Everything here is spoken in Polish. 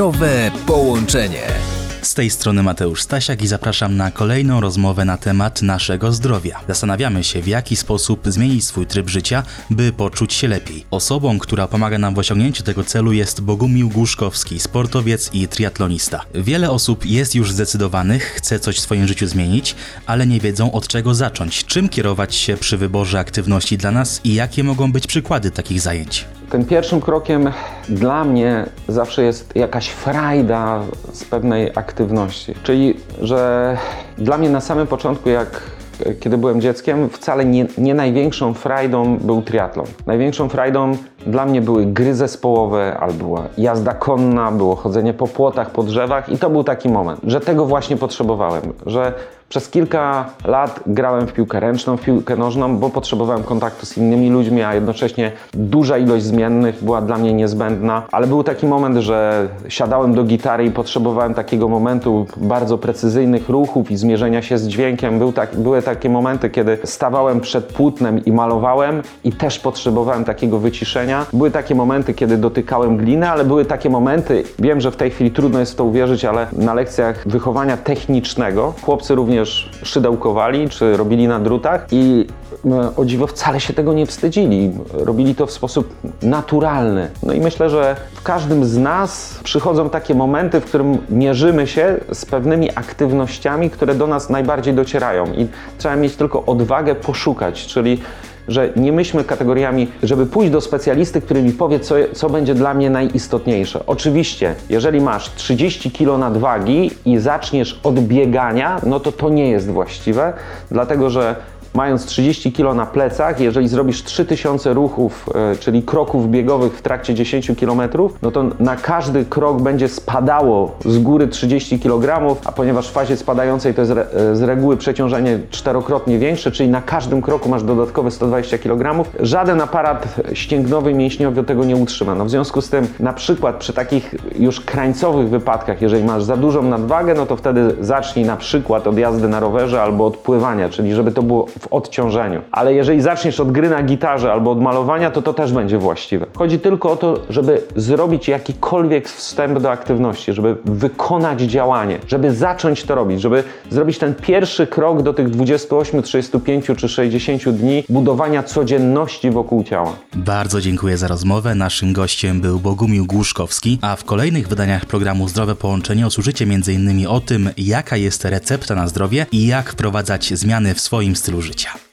Zdrowe połączenie. Z tej strony Mateusz Stasiak i zapraszam na kolejną rozmowę na temat naszego zdrowia. Zastanawiamy się, w jaki sposób zmienić swój tryb życia, by poczuć się lepiej. Osobą, która pomaga nam w osiągnięciu tego celu jest Bogumił Głuszkowski, sportowiec i triatlonista. Wiele osób jest już zdecydowanych, chce coś w swoim życiu zmienić, ale nie wiedzą od czego zacząć, czym kierować się przy wyborze aktywności dla nas i jakie mogą być przykłady takich zajęć. Tym pierwszym krokiem dla mnie zawsze jest jakaś frajda z pewnej aktywności. Czyli, że dla mnie na samym początku, jak kiedy byłem dzieckiem, wcale nie, nie największą frajdą był triatlon. Największą frajdą dla mnie były gry zespołowe, albo była jazda konna, było chodzenie po płotach, po drzewach i to był taki moment, że tego właśnie potrzebowałem, że przez kilka lat grałem w piłkę ręczną, w piłkę nożną, bo potrzebowałem kontaktu z innymi ludźmi, a jednocześnie duża ilość zmiennych była dla mnie niezbędna. Ale był taki moment, że siadałem do gitary i potrzebowałem takiego momentu bardzo precyzyjnych ruchów i zmierzenia się z dźwiękiem. Był tak, były takie momenty, kiedy stawałem przed płótnem i malowałem i też potrzebowałem takiego wyciszenia. Były takie momenty, kiedy dotykałem gliny, ale były takie momenty, wiem, że w tej chwili trudno jest w to uwierzyć, ale na lekcjach wychowania technicznego chłopcy również szydełkowali czy robili na drutach i e, o dziwo wcale się tego nie wstydzili. Robili to w sposób naturalny. No i myślę, że w każdym z nas przychodzą takie momenty, w którym mierzymy się z pewnymi aktywnościami, które do nas najbardziej docierają i trzeba mieć tylko odwagę poszukać, czyli że nie myślmy kategoriami, żeby pójść do specjalisty, który mi powie, co, co będzie dla mnie najistotniejsze. Oczywiście, jeżeli masz 30 kg nadwagi i zaczniesz od biegania, no to to nie jest właściwe, dlatego że mając 30 kg na plecach, jeżeli zrobisz 3000 ruchów, e, czyli kroków biegowych w trakcie 10 km, no to na każdy krok będzie spadało z góry 30 kg, a ponieważ w fazie spadającej to jest e, z reguły przeciążenie czterokrotnie większe, czyli na każdym kroku masz dodatkowe 120 kg, żaden aparat ścięgnowy, mięśniowy tego nie utrzyma. No w związku z tym, na przykład przy takich już krańcowych wypadkach, jeżeli masz za dużą nadwagę, no to wtedy zacznij na przykład od jazdy na rowerze albo od pływania, czyli żeby to było w odciążeniu. Ale jeżeli zaczniesz od gry na gitarze albo od malowania, to to też będzie właściwe. Chodzi tylko o to, żeby zrobić jakikolwiek wstęp do aktywności, żeby wykonać działanie, żeby zacząć to robić, żeby zrobić ten pierwszy krok do tych 28, 35 czy 60 dni budowania codzienności wokół ciała. Bardzo dziękuję za rozmowę. Naszym gościem był Bogumił Głuszkowski, a w kolejnych wydaniach programu Zdrowe Połączenie usłyszycie m.in. o tym, jaka jest recepta na zdrowie i jak wprowadzać zmiany w swoim stylu życia. життя.